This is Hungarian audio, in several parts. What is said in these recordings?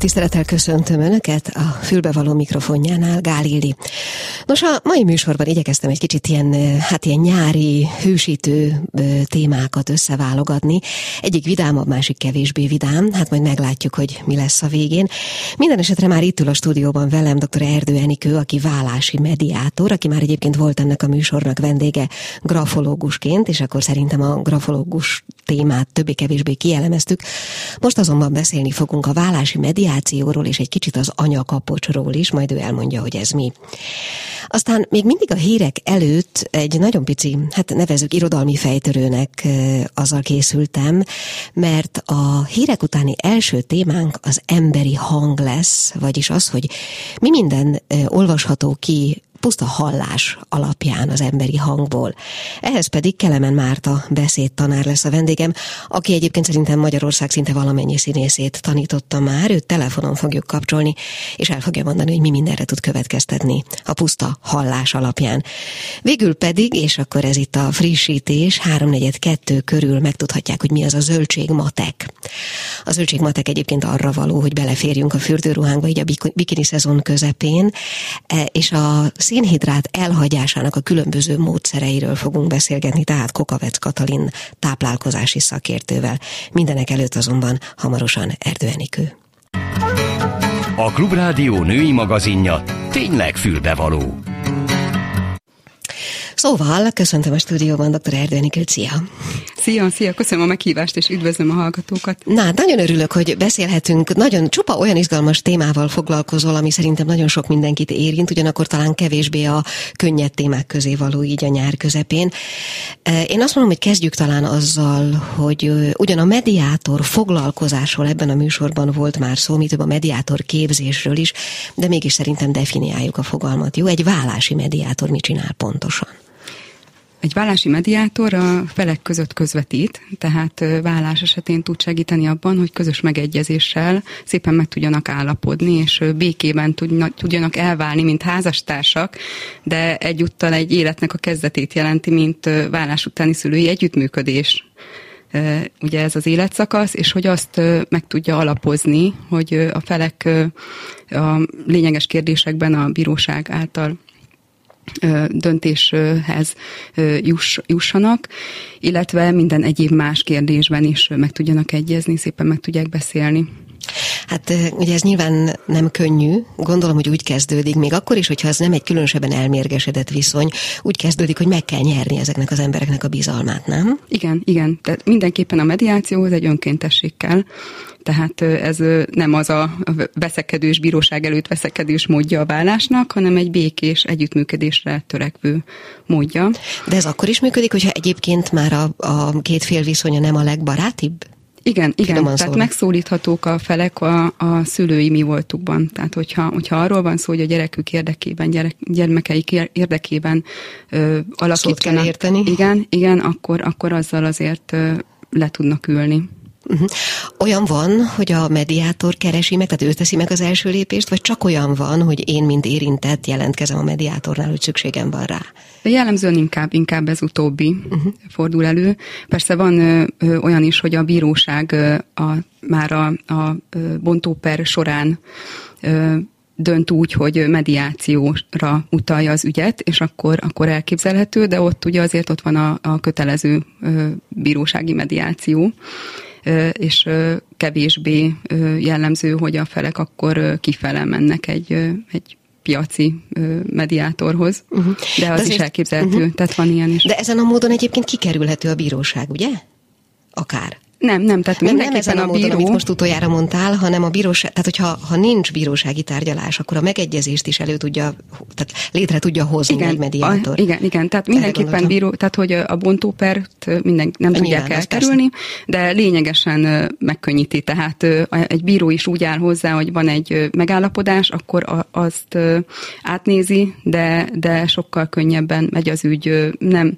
Tisztelettel köszöntöm Önöket a fülbevaló mikrofonjánál, Gálildi. Nos, a mai műsorban igyekeztem egy kicsit ilyen, hát ilyen nyári, hősítő témákat összeválogatni. Egyik vidámabb, másik kevésbé vidám, hát majd meglátjuk, hogy mi lesz a végén. Minden esetre már itt ül a stúdióban velem dr. Erdő Enikő, aki vállási mediátor, aki már egyébként volt ennek a műsornak vendége grafológusként, és akkor szerintem a grafológus témát többé-kevésbé kielemeztük. Most azonban beszélni fogunk a vállási mediátor mediációról és egy kicsit az anyakapocsról is, majd ő elmondja, hogy ez mi. Aztán még mindig a hírek előtt egy nagyon pici, hát nevezük irodalmi fejtörőnek azzal készültem, mert a hírek utáni első témánk az emberi hang lesz, vagyis az, hogy mi minden olvasható ki puszta hallás alapján az emberi hangból. Ehhez pedig Kelemen Márta beszédtanár lesz a vendégem, aki egyébként szerintem Magyarország szinte valamennyi színészét tanította már, őt telefonon fogjuk kapcsolni, és el fogja mondani, hogy mi mindenre tud következtetni a puszta hallás alapján. Végül pedig, és akkor ez itt a frissítés, 342 körül megtudhatják, hogy mi az a zöldségmatek. A zöldségmatek egyébként arra való, hogy beleférjünk a fürdőruhánkba, így a bikini szezon közepén, e, és a szénhidrát elhagyásának a különböző módszereiről fogunk beszélgetni, tehát Kokavec Katalin táplálkozási szakértővel. Mindenek előtt azonban hamarosan Erdőenikő. A Klubrádió női magazinja tényleg fülbevaló. Szóval, köszöntöm a stúdióban dr. Erdő Enikőt, szia! Szia, szia, köszönöm a meghívást, és üdvözlöm a hallgatókat. Na, nagyon örülök, hogy beszélhetünk. Nagyon csupa olyan izgalmas témával foglalkozol, ami szerintem nagyon sok mindenkit érint, ugyanakkor talán kevésbé a könnyed témák közé való így a nyár közepén. E, én azt mondom, hogy kezdjük talán azzal, hogy ugyan a mediátor foglalkozásról ebben a műsorban volt már szó, mi több a mediátor képzésről is, de mégis szerintem definiáljuk a fogalmat. Jó, egy vállási mediátor mit csinál pontosan? Egy vállási mediátor a felek között közvetít, tehát vállás esetén tud segíteni abban, hogy közös megegyezéssel szépen meg tudjanak állapodni, és békében tudjanak elválni, mint házastársak, de egyúttal egy életnek a kezdetét jelenti, mint vállás utáni szülői együttműködés. Ugye ez az életszakasz, és hogy azt meg tudja alapozni, hogy a felek a lényeges kérdésekben a bíróság által döntéshez juss, jussanak, illetve minden egyéb más kérdésben is meg tudjanak egyezni, szépen meg tudják beszélni. Hát ugye ez nyilván nem könnyű, gondolom, hogy úgy kezdődik, még akkor is, hogyha ez nem egy különösebben elmérgesedett viszony, úgy kezdődik, hogy meg kell nyerni ezeknek az embereknek a bizalmát, nem? Igen, igen. Tehát mindenképpen a mediációhoz egy önkéntesség kell, tehát ez nem az a veszekedős bíróság előtt veszekedős módja a vállásnak, hanem egy békés együttműködésre törekvő módja. De ez akkor is működik, hogyha egyébként már a, a két fél viszonya nem a legbarátibb? Igen, igen, tehát szólni. megszólíthatók a felek a, a szülői mi voltukban. Tehát hogyha, hogyha arról van szó, hogy a gyerekük érdekében, gyerek, gyermekeik érdekében ö, alakítanak. kell érteni. Igen, igen, akkor, akkor azzal azért ö, le tudnak ülni. Uh-huh. Olyan van, hogy a mediátor keresi meg, tehát ő teszi meg az első lépést, vagy csak olyan van, hogy én, mint érintett, jelentkezem a mediátornál, hogy szükségem van rá? Jellemzően inkább, inkább ez utóbbi uh-huh. fordul elő. Persze van ö, ö, olyan is, hogy a bíróság ö, a, már a, a bontóper során ö, dönt úgy, hogy mediációra utalja az ügyet, és akkor, akkor elképzelhető, de ott ugye azért ott van a, a kötelező ö, bírósági mediáció és kevésbé jellemző, hogy a felek akkor kifele mennek egy, egy piaci mediátorhoz, uh-huh. de az de azért, is elképzelhető, uh-huh. tehát van ilyen is. De ezen a módon egyébként kikerülhető a bíróság, ugye? Akár. Nem, nem, tehát nem, nem ezen a, a módon, bíró... amit most utoljára mondtál, hanem a bíróság, tehát hogyha ha nincs bírósági tárgyalás, akkor a megegyezést is elő tudja, tehát létre tudja hozni igen, egy mediátor. A, igen, igen, tehát mindenképpen bíró, tehát hogy a bontópert minden, nem tudják elkerülni, de lényegesen megkönnyíti, tehát egy bíró is úgy áll hozzá, hogy van egy megállapodás, akkor azt átnézi, de, de sokkal könnyebben megy az ügy, nem,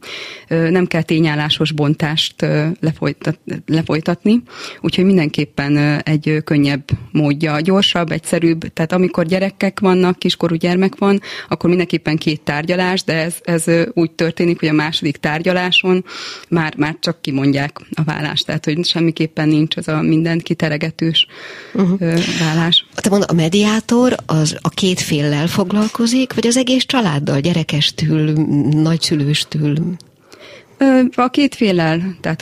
nem kell tényállásos bontást lefolytatni, folytatni, úgyhogy mindenképpen egy könnyebb módja, gyorsabb, egyszerűbb, tehát amikor gyerekek vannak, kiskorú gyermek van, akkor mindenképpen két tárgyalás, de ez, ez úgy történik, hogy a második tárgyaláson már, már csak kimondják a vállást, tehát hogy semmiképpen nincs az a mindent kiteregetős uh-huh. vállás. Te mondod, a mediátor az a két féllel foglalkozik, vagy az egész családdal, gyerekestül, nagyszülőstül? A két féllel, tehát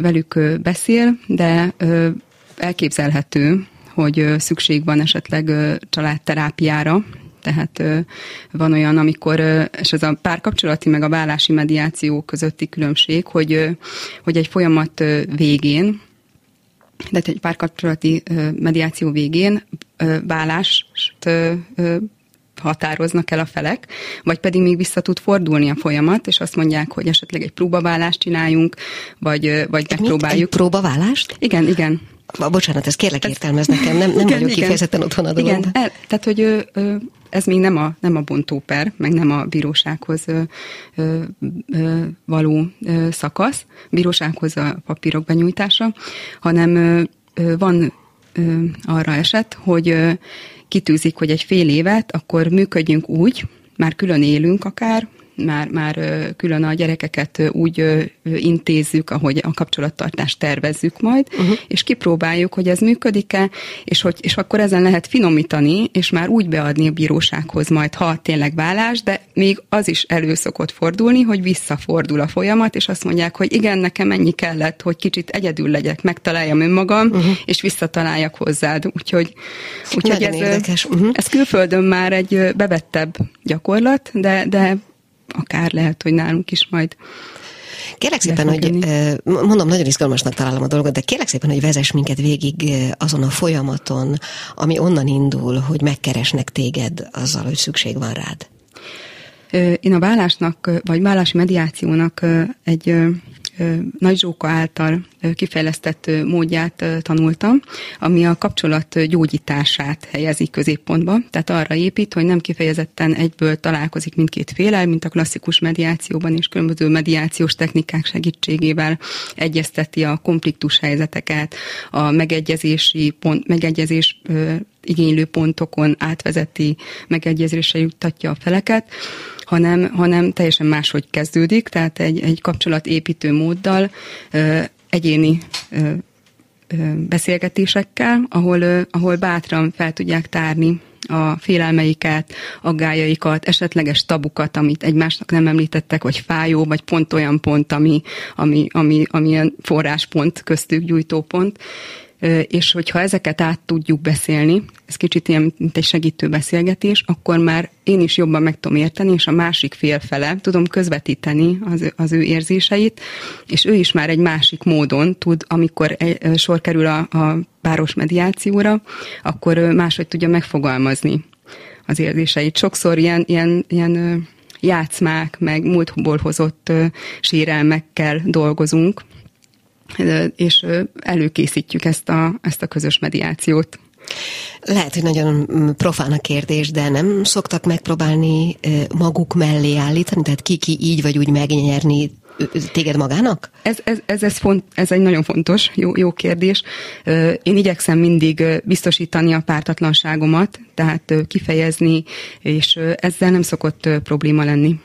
velük beszél, de elképzelhető, hogy szükség van esetleg családterápiára, tehát van olyan, amikor, és ez a párkapcsolati meg a vállási mediáció közötti különbség, hogy, hogy egy folyamat végén, tehát egy párkapcsolati mediáció végén vállást határoznak el a felek, vagy pedig még vissza tud fordulni a folyamat, és azt mondják, hogy esetleg egy próbaválást csináljunk, vagy, vagy megpróbáljuk. Egy próbaválást? Igen, igen. Bocsánat, ez kérlek értelmez nekem, nem, nem igen, vagyok igen. kifejezetten otthon a dologban. Igen, el, tehát, hogy ez még nem a, nem a bontóper, meg nem a bírósághoz ö, ö, ö, való ö, szakasz, bírósághoz a papírok benyújtása, hanem ö, ö, van ö, arra eset, hogy ö, kitűzik, hogy egy fél évet, akkor működjünk úgy, már külön élünk akár, már, már külön a gyerekeket úgy intézzük, ahogy a kapcsolattartást tervezzük majd, uh-huh. és kipróbáljuk, hogy ez működik-e, és, hogy, és akkor ezen lehet finomítani, és már úgy beadni a bírósághoz majd, ha tényleg vállás, de még az is elő szokott fordulni, hogy visszafordul a folyamat, és azt mondják, hogy igen, nekem ennyi kellett, hogy kicsit egyedül legyek, megtaláljam önmagam, uh-huh. és visszataláljak hozzád. Úgyhogy, úgyhogy ez, érdekes. Uh-huh. ez külföldön már egy bevettebb gyakorlat, de, de akár lehet, hogy nálunk is majd Kérlek szépen, hogy mondom, nagyon izgalmasnak találom a dolgot, de kérlek szépen, hogy vezess minket végig azon a folyamaton, ami onnan indul, hogy megkeresnek téged azzal, hogy szükség van rád. Én a vállásnak, vagy vállási mediációnak egy nagy Zsóka által kifejlesztett módját tanultam, ami a kapcsolat gyógyítását helyezi középpontba, tehát arra épít, hogy nem kifejezetten egyből találkozik mindkét félel, mint a klasszikus mediációban és különböző mediációs technikák segítségével egyezteti a konfliktus helyzeteket, a megegyezési pont, megegyezés igénylő pontokon átvezeti, megegyezésre juttatja a feleket, hanem, hanem teljesen máshogy kezdődik, tehát egy, egy kapcsolatépítő móddal, egyéni beszélgetésekkel, ahol, ahol bátran fel tudják tárni a félelmeiket, aggájaikat, esetleges tabukat, amit egymásnak nem említettek, vagy fájó, vagy pont olyan pont, ami, ami, ami, ami ilyen forráspont, köztük gyújtópont, és hogyha ezeket át tudjuk beszélni, ez kicsit ilyen, mint egy segítő beszélgetés, akkor már én is jobban meg tudom érteni, és a másik fél fele tudom közvetíteni az, az ő érzéseit, és ő is már egy másik módon tud, amikor egy, sor kerül a, a páros mediációra, akkor máshogy tudja megfogalmazni az érzéseit. Sokszor ilyen, ilyen, ilyen játszmák, meg múltból hozott sérelmekkel dolgozunk, és előkészítjük ezt a, ezt a közös mediációt. Lehet, hogy nagyon profán a kérdés, de nem szoktak megpróbálni maguk mellé állítani, tehát ki-ki így vagy úgy megnyerni téged magának? Ez, ez, ez, ez, font, ez egy nagyon fontos, jó, jó kérdés. Én igyekszem mindig biztosítani a pártatlanságomat, tehát kifejezni, és ezzel nem szokott probléma lenni.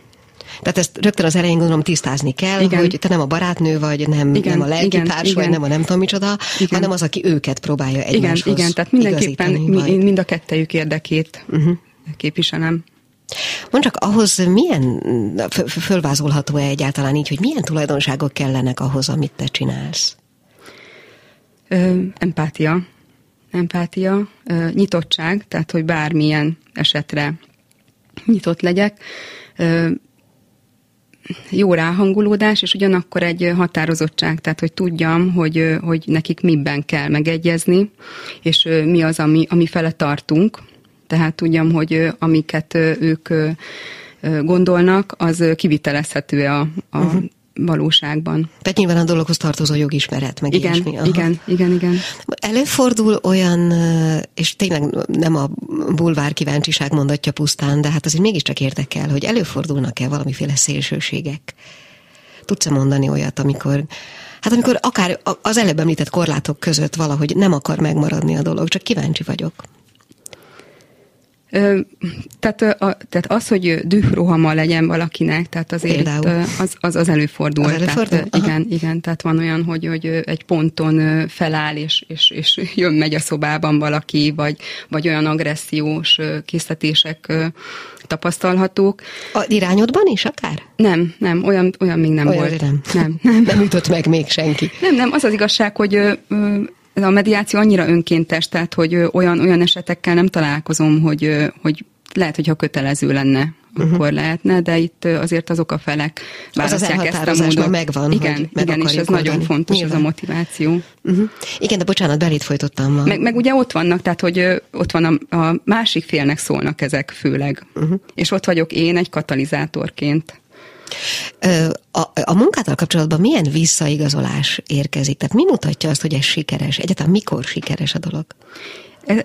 Tehát ezt rögtön az elején gondolom tisztázni kell, igen. hogy te nem a barátnő vagy, nem, igen, nem a lelkitárs igen, vagy, nem a nem tudom micsoda, igen. hanem az, aki őket próbálja egymáshoz Igen, igen, tehát mindenképpen mi, mind a kettejük érdekét uh-huh. képviselem. Mond csak ahhoz milyen, fölvázolható-e egyáltalán így, hogy milyen tulajdonságok kellenek ahhoz, amit te csinálsz? Ö, empátia. Empátia, ö, nyitottság, tehát hogy bármilyen esetre nyitott legyek. Ö, jó ráhangolódás, és ugyanakkor egy határozottság, tehát hogy tudjam, hogy, hogy nekik miben kell megegyezni, és mi az, ami, ami fele tartunk. Tehát tudjam, hogy amiket ők gondolnak, az kivitelezhető a, a uh-huh valóságban. Tehát nyilván a dologhoz tartozó jogismeret, meg igen, ilyesmi. Aha. Igen, igen, igen. Előfordul olyan, és tényleg nem a bulvár kíváncsiság mondatja pusztán, de hát azért mégiscsak érdekel, hogy előfordulnak-e valamiféle szélsőségek? Tudsz-e mondani olyat, amikor Hát amikor akár az előbb említett korlátok között valahogy nem akar megmaradni a dolog, csak kíváncsi vagyok. Tehát, a, tehát az, hogy dührohama legyen valakinek, tehát azért itt, az, az, az előfordul. Az előfordul? Tehát, igen, igen, tehát van olyan, hogy, hogy egy ponton feláll, és, és, és jön, megy a szobában valaki, vagy, vagy olyan agressziós készletések tapasztalhatók. A irányodban is akár? Nem, nem, olyan, olyan még nem olyan volt. Nem. Nem, nem. nem ütött meg még senki. Nem, nem, az az igazság, hogy a mediáció annyira önkéntes, tehát hogy olyan, olyan esetekkel nem találkozom, hogy, hogy lehet, hogyha kötelező lenne, uh-huh. akkor lehetne, de itt azért azok a felek választják az ezt a módot. megvan, igen, hogy meg igen, és ez oldani. nagyon fontos, Nyilván. ez a motiváció. Uh-huh. Igen, de bocsánat, belét folytottam. Ma. Meg, meg ugye ott vannak, tehát hogy ott van a, a másik félnek szólnak ezek főleg, uh-huh. és ott vagyok én egy katalizátorként. A, a munkával kapcsolatban milyen visszaigazolás érkezik? Tehát mi mutatja azt, hogy ez sikeres? Egyáltalán mikor sikeres a dolog?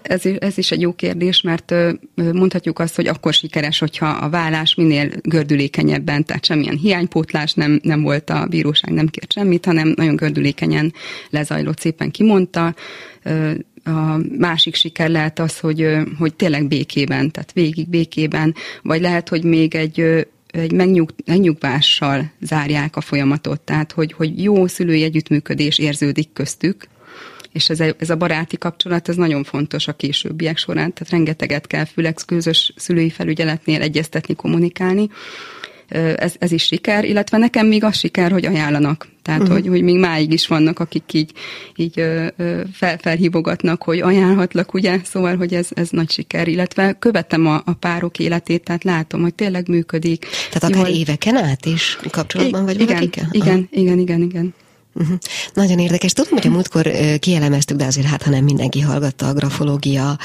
Ez, ez is egy jó kérdés, mert mondhatjuk azt, hogy akkor sikeres, hogyha a vállás minél gördülékenyebben, tehát semmilyen hiánypótlás nem, nem volt a bíróság, nem kért semmit, hanem nagyon gördülékenyen lezajlott, szépen kimondta. A másik siker lehet az, hogy, hogy tényleg békében, tehát végig békében, vagy lehet, hogy még egy egy megnyug, megnyugvással zárják a folyamatot, tehát hogy, hogy jó szülői együttműködés érződik köztük, és ez a, ez a baráti kapcsolat, ez nagyon fontos a későbbiek során, tehát rengeteget kell főleg közös szülői felügyeletnél egyeztetni, kommunikálni, ez, ez is siker, illetve nekem még az siker, hogy ajánlanak. Tehát, uh-huh. hogy, hogy még máig is vannak, akik így, így fel, felhívogatnak, hogy ajánlhatlak, ugye? Szóval, hogy ez, ez nagy siker, illetve követem a, a párok életét, tehát látom, hogy tényleg működik. Tehát akár Jól... éveken át is kapcsolatban vagy igen, valakikkel? Igen, igen, igen, igen. Uh-huh. Nagyon érdekes. Tudom, hogy a múltkor kielemeztük, de azért hát, ha nem mindenki hallgatta a grafológia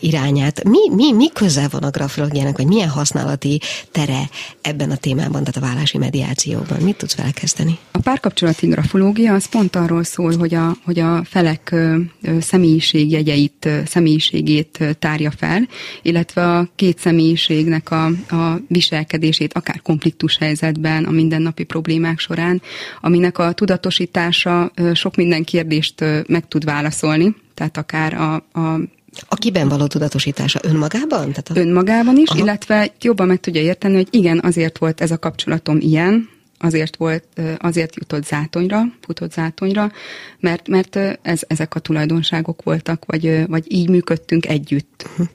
irányát. Mi, mi, mi közel van a grafológiának, vagy milyen használati tere ebben a témában, tehát a vállási mediációban? Mit tudsz felkezdeni? A párkapcsolati grafológia az pont arról szól, hogy a, hogy a felek személyiségjegyeit, személyiségét tárja fel, illetve a két személyiségnek a, a viselkedését, akár konfliktus helyzetben, a mindennapi problémák során, aminek a tudatos tudatosítása sok minden kérdést meg tud válaszolni, tehát akár a, a a kiben való tudatosítása önmagában? Tehát a... Önmagában is, Aha. illetve jobban meg tudja érteni, hogy igen, azért volt ez a kapcsolatom ilyen, azért volt, azért jutott zátonyra, futott zátonyra, mert, mert ez, ezek a tulajdonságok voltak, vagy, vagy így működtünk együtt. Uh-huh.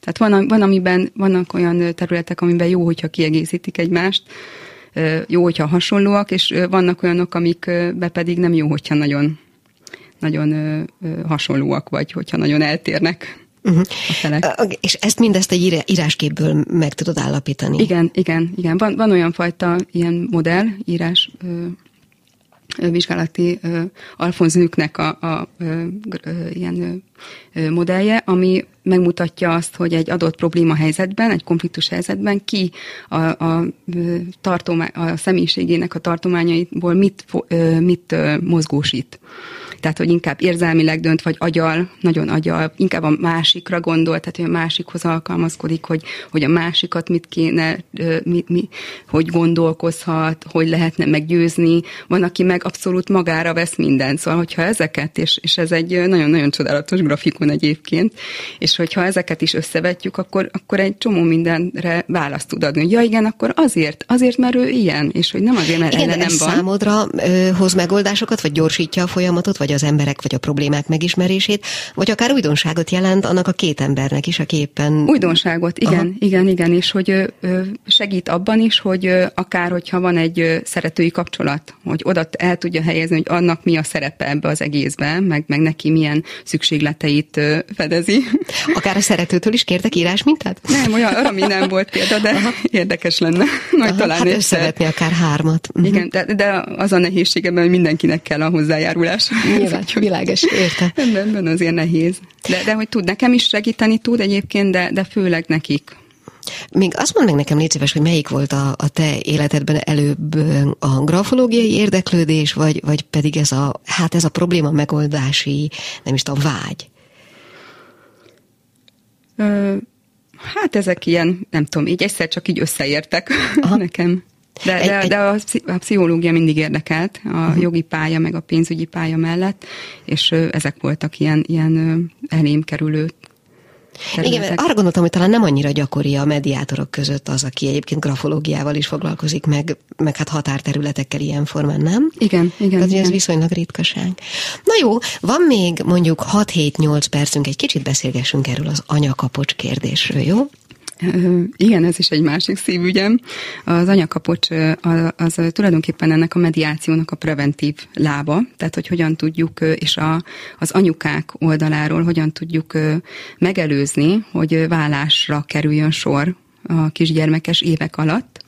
Tehát van, van, amiben, vannak olyan területek, amiben jó, hogyha kiegészítik egymást, jó, hogyha hasonlóak, és vannak olyanok, amikbe pedig nem jó, hogyha nagyon, nagyon hasonlóak, vagy hogyha nagyon eltérnek. Uh-huh. A felek. És ezt mindezt egy írásképből meg tudod állapítani? Igen, igen, igen. Van, van olyan fajta ilyen modell, írás vizsgálati Alfonz Nüknek a, a, a, a ilyen modellje, ami megmutatja azt, hogy egy adott probléma helyzetben, egy konfliktus helyzetben ki a, a, tartomány, a személyiségének a tartományaiból mit, mit mozgósít. Tehát, hogy inkább érzelmileg dönt, vagy agyal, nagyon agyal, inkább a másikra gondol, tehát hogy a másikhoz alkalmazkodik, hogy, hogy a másikat mit kéne, mit, mi, hogy gondolkozhat, hogy lehetne meggyőzni. Van, aki meg abszolút magára vesz mindent. Szóval, hogyha ezeket, és, és ez egy nagyon-nagyon csodálatos grafikon egyébként, és hogyha ezeket is összevetjük, akkor, akkor egy csomó mindenre választ tud adni. Ja igen, akkor azért, azért, mert ő ilyen, és hogy nem azért, mert igen, ellenem van. számodra ö, hoz megoldásokat, vagy gyorsítja a folyamatot, vagy az emberek, vagy a problémák megismerését, vagy akár újdonságot jelent annak a két embernek is, aki éppen... Újdonságot, igen, Aha. igen, igen, és hogy segít abban is, hogy akár, hogyha van egy szeretői kapcsolat, hogy oda el tudja helyezni, hogy annak mi a szerepe ebbe az egészben, meg, meg neki milyen szükségleteit fedezi. Akár a szeretőtől is kértek írás mintát? Nem, olyan, ami nem volt példa, de Aha. érdekes lenne. Majd Aha, talán hát összevetni akár hármat. Uh-huh. Igen, de, de az a nehézségeben, hogy mindenkinek kell a hozzájárulás. Nyilván, világos, érte. Ebben azért nehéz. De, de hogy tud, nekem is segíteni tud egyébként, de, de főleg nekik. Még azt mondd meg nekem, légy szíves, hogy melyik volt a, a te életedben előbb a grafológiai érdeklődés, vagy, vagy pedig ez a, hát ez a probléma megoldási, nem is tudom, vágy? Ö, hát ezek ilyen, nem tudom, így egyszer csak így összeértek Aha. nekem. De, de, de a, a pszichológia mindig érdekelt, a uh-huh. jogi pálya, meg a pénzügyi pálya mellett, és ezek voltak ilyen, ilyen elém kerülő Területek. Igen, arra gondoltam, hogy talán nem annyira gyakori a mediátorok között az, aki egyébként grafológiával is foglalkozik, meg, meg hát határterületekkel ilyen formán, nem? Igen, igen. Tehát igen. ez viszonylag ritkaság. Na jó, van még mondjuk 6-7-8 percünk, egy kicsit beszélgessünk erről az anyakapocs kérdésről, jó? Igen, ez is egy másik szívügyem. Az anyakapocs az tulajdonképpen ennek a mediációnak a preventív lába, tehát hogy hogyan tudjuk, és a, az anyukák oldaláról hogyan tudjuk megelőzni, hogy vállásra kerüljön sor a kisgyermekes évek alatt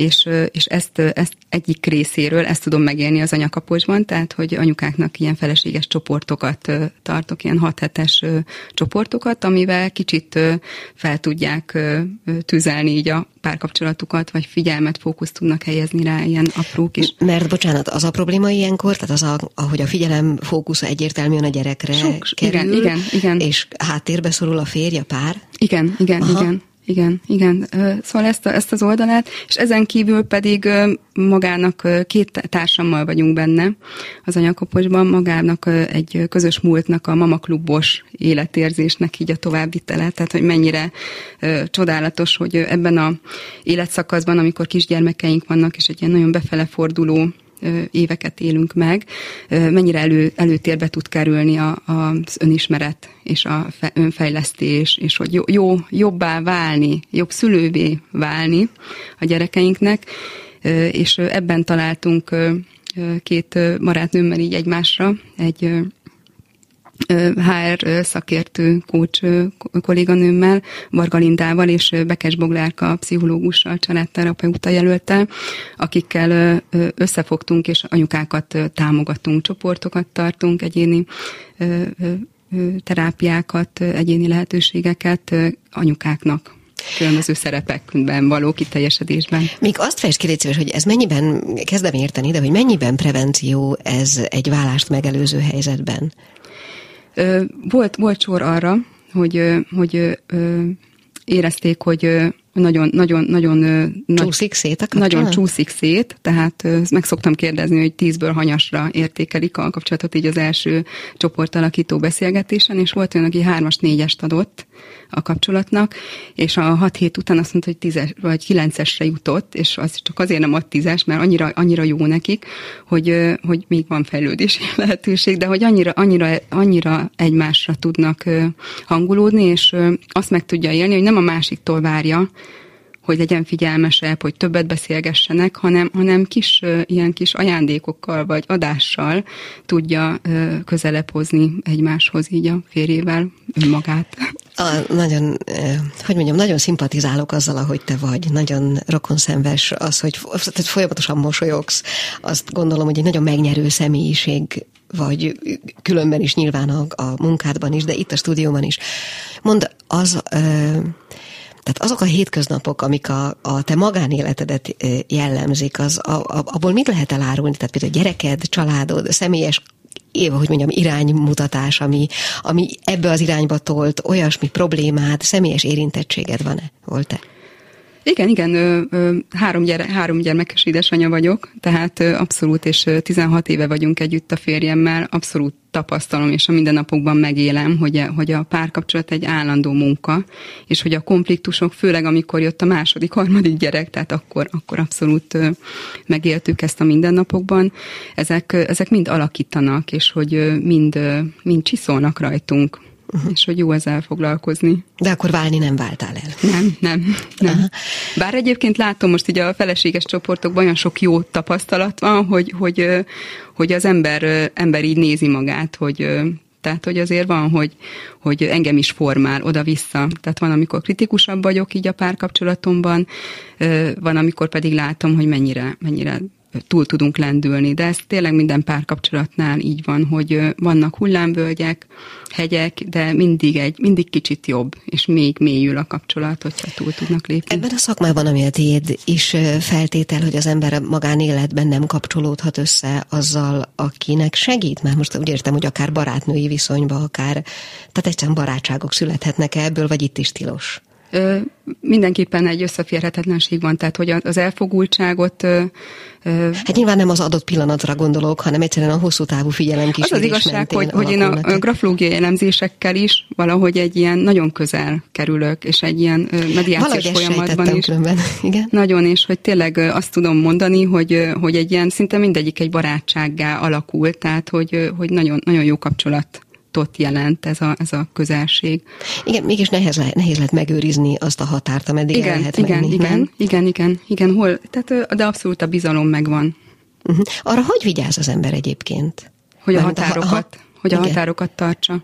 és, és ezt, ezt egyik részéről, ezt tudom megélni az anyakaposban, tehát, hogy anyukáknak ilyen feleséges csoportokat tartok, ilyen hat hetes csoportokat, amivel kicsit fel tudják tüzelni így a párkapcsolatukat, vagy figyelmet, fókuszt tudnak helyezni rá ilyen aprók is. Mert bocsánat, az a probléma ilyenkor, tehát az, a, ahogy a figyelem fókusz egyértelműen a gyerekre Sok, kerül, igen, igen, igen. és háttérbe szorul a férj, a pár? Igen, igen, Aha. igen. Igen, igen. Szóval ezt, a, ezt az oldalát, és ezen kívül pedig magának két társammal vagyunk benne az anyakoposban, magának egy közös múltnak a mamaklubos életérzésnek így a továbbvitele, tehát hogy mennyire csodálatos, hogy ebben a életszakaszban, amikor kisgyermekeink vannak, és egy ilyen nagyon befele forduló éveket élünk meg, mennyire elő, előtérbe tud kerülni a, az önismeret és a fe, önfejlesztés, és hogy jó, jó, jobbá válni, jobb szülővé válni a gyerekeinknek, és ebben találtunk két barátnőmmel így egymásra egy HR szakértő kócs kolléganőmmel, Varga és Bekes Boglárka pszichológussal, családterapeuta jelöltel, akikkel összefogtunk és anyukákat támogatunk, csoportokat tartunk, egyéni terápiákat, egyéni lehetőségeket anyukáknak különböző szerepekben való kiteljesedésben. Még azt fejtsd ki, légy hogy ez mennyiben, kezdem érteni, de hogy mennyiben prevenció ez egy vállást megelőző helyzetben? Volt, volt sor arra, hogy, hogy érezték, hogy nagyon, nagyon, nagyon... Csúszik szét a kapcsolat? Nagyon csúszik szét, tehát meg szoktam kérdezni, hogy tízből hanyasra értékelik a kapcsolatot így az első csoportalakító beszélgetésen, és volt olyan, aki hármas, négyest adott, a kapcsolatnak, és a hat hét után azt mondta, hogy tízes, vagy kilencesre jutott, és az csak azért nem ad tízes, mert annyira, annyira jó nekik, hogy, hogy még van fejlődési lehetőség, de hogy annyira, annyira, annyira egymásra tudnak hangulódni, és azt meg tudja élni, hogy nem a másiktól várja, hogy legyen figyelmesebb, hogy többet beszélgessenek, hanem, hanem kis, ilyen kis ajándékokkal vagy adással tudja közelebb hozni egymáshoz így a férjével önmagát. A, nagyon, hogy mondjam, nagyon szimpatizálok azzal, ahogy te vagy. Nagyon rokonszenves az, hogy folyamatosan mosolyogsz. Azt gondolom, hogy egy nagyon megnyerő személyiség vagy különben is nyilván a, a munkádban is, de itt a stúdióban is. Mond, az tehát azok a hétköznapok, amik a, a te magánéletedet jellemzik, az, a, a, abból mit lehet elárulni? Tehát például gyereked, családod, személyes éve, hogy mondjam, iránymutatás, ami, ami ebbe az irányba tolt, olyasmi problémád, személyes érintettséged van-e? Volt-e? Igen, igen, ö, ö, három, gyere, három gyermekes édesanyja vagyok, tehát abszolút, és 16 éve vagyunk együtt a férjemmel, abszolút tapasztalom, és a mindennapokban megélem, hogy, hogy a párkapcsolat egy állandó munka, és hogy a konfliktusok, főleg amikor jött a második, harmadik gyerek, tehát akkor, akkor abszolút megéltük ezt a mindennapokban, ezek, ezek mind alakítanak, és hogy mind, mind csiszolnak rajtunk uh-huh. és hogy jó ezzel foglalkozni. De akkor válni nem váltál el? Nem, nem, nem. Bár egyébként látom most ugye a feleséges csoportokban olyan sok jó tapasztalat van, hogy, hogy, hogy az ember, ember így nézi magát, hogy tehát, hogy azért van, hogy, hogy engem is formál oda-vissza. Tehát van, amikor kritikusabb vagyok így a párkapcsolatomban, van, amikor pedig látom, hogy mennyire, mennyire túl tudunk lendülni. De ez tényleg minden párkapcsolatnál így van, hogy vannak hullámvölgyek, hegyek, de mindig egy, mindig kicsit jobb, és még mélyül a kapcsolat, hogyha túl tudnak lépni. Ebben a szakmában, ami a tiéd is feltétel, hogy az ember a magánéletben nem kapcsolódhat össze azzal, akinek segít, mert most úgy értem, hogy akár barátnői viszonyba, akár, tehát egyszerűen barátságok születhetnek ebből, vagy itt is tilos. Mindenképpen egy összeférhetetlenség van, tehát hogy az elfogultságot... Hát nyilván nem az adott pillanatra gondolok, hanem egyszerűen a hosszú távú figyelem Az az igazság, hogy, hogy én a grafológiai elemzésekkel is valahogy egy ilyen nagyon közel kerülök, és egy ilyen mediációs folyamatban is. Különben. Igen. Nagyon, és hogy tényleg azt tudom mondani, hogy, hogy egy ilyen szinte mindegyik egy barátsággá alakult, tehát hogy, hogy nagyon, nagyon jó kapcsolat tot jelent ez a, ez a közelség. Igen, mégis nehéz, le, nehéz lehet megőrizni azt a határt, ameddig igen, el lehet igen, menni, igen, nem? igen, igen, igen, hol, tehát, de abszolút a bizalom megvan. Uh-huh. Arra hogy vigyáz az ember egyébként? Hogy a határokat, a, hogy a határokat tartsa.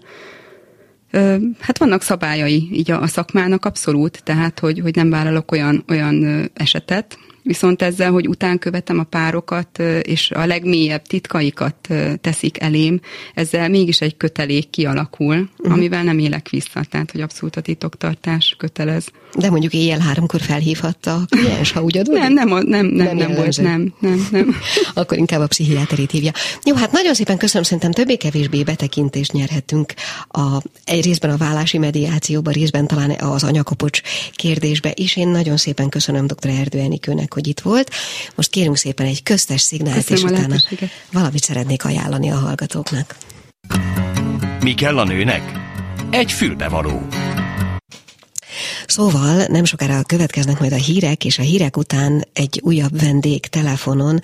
Hát vannak szabályai így a, a szakmának abszolút, tehát hogy, hogy nem vállalok olyan, olyan esetet, Viszont ezzel, hogy után követem a párokat, és a legmélyebb titkaikat teszik elém, ezzel mégis egy kötelék kialakul, uh-huh. amivel nem élek vissza. Tehát, hogy abszolút a titoktartás kötelez. De mondjuk éjjel háromkor felhívhatta a kliens, ha úgy adod? Nem, nem, nem, nem, nem, nem volt, nem, nem, nem. Akkor inkább a pszichiáterit hívja. Jó, hát nagyon szépen köszönöm, szerintem többé-kevésbé betekintést nyerhetünk a, egy részben a vállási mediációba, részben talán az anyakopocs kérdésbe is. Én nagyon szépen köszönöm dr. Erdő Enikőnek, hogy itt volt. Most kérünk szépen egy köztes szignált, Köszönöm és utána valamit szeretnék ajánlani a hallgatóknak. Mi kell a nőnek? Egy fülbevaló. Szóval nem sokára következnek majd a hírek, és a hírek után egy újabb vendég telefonon,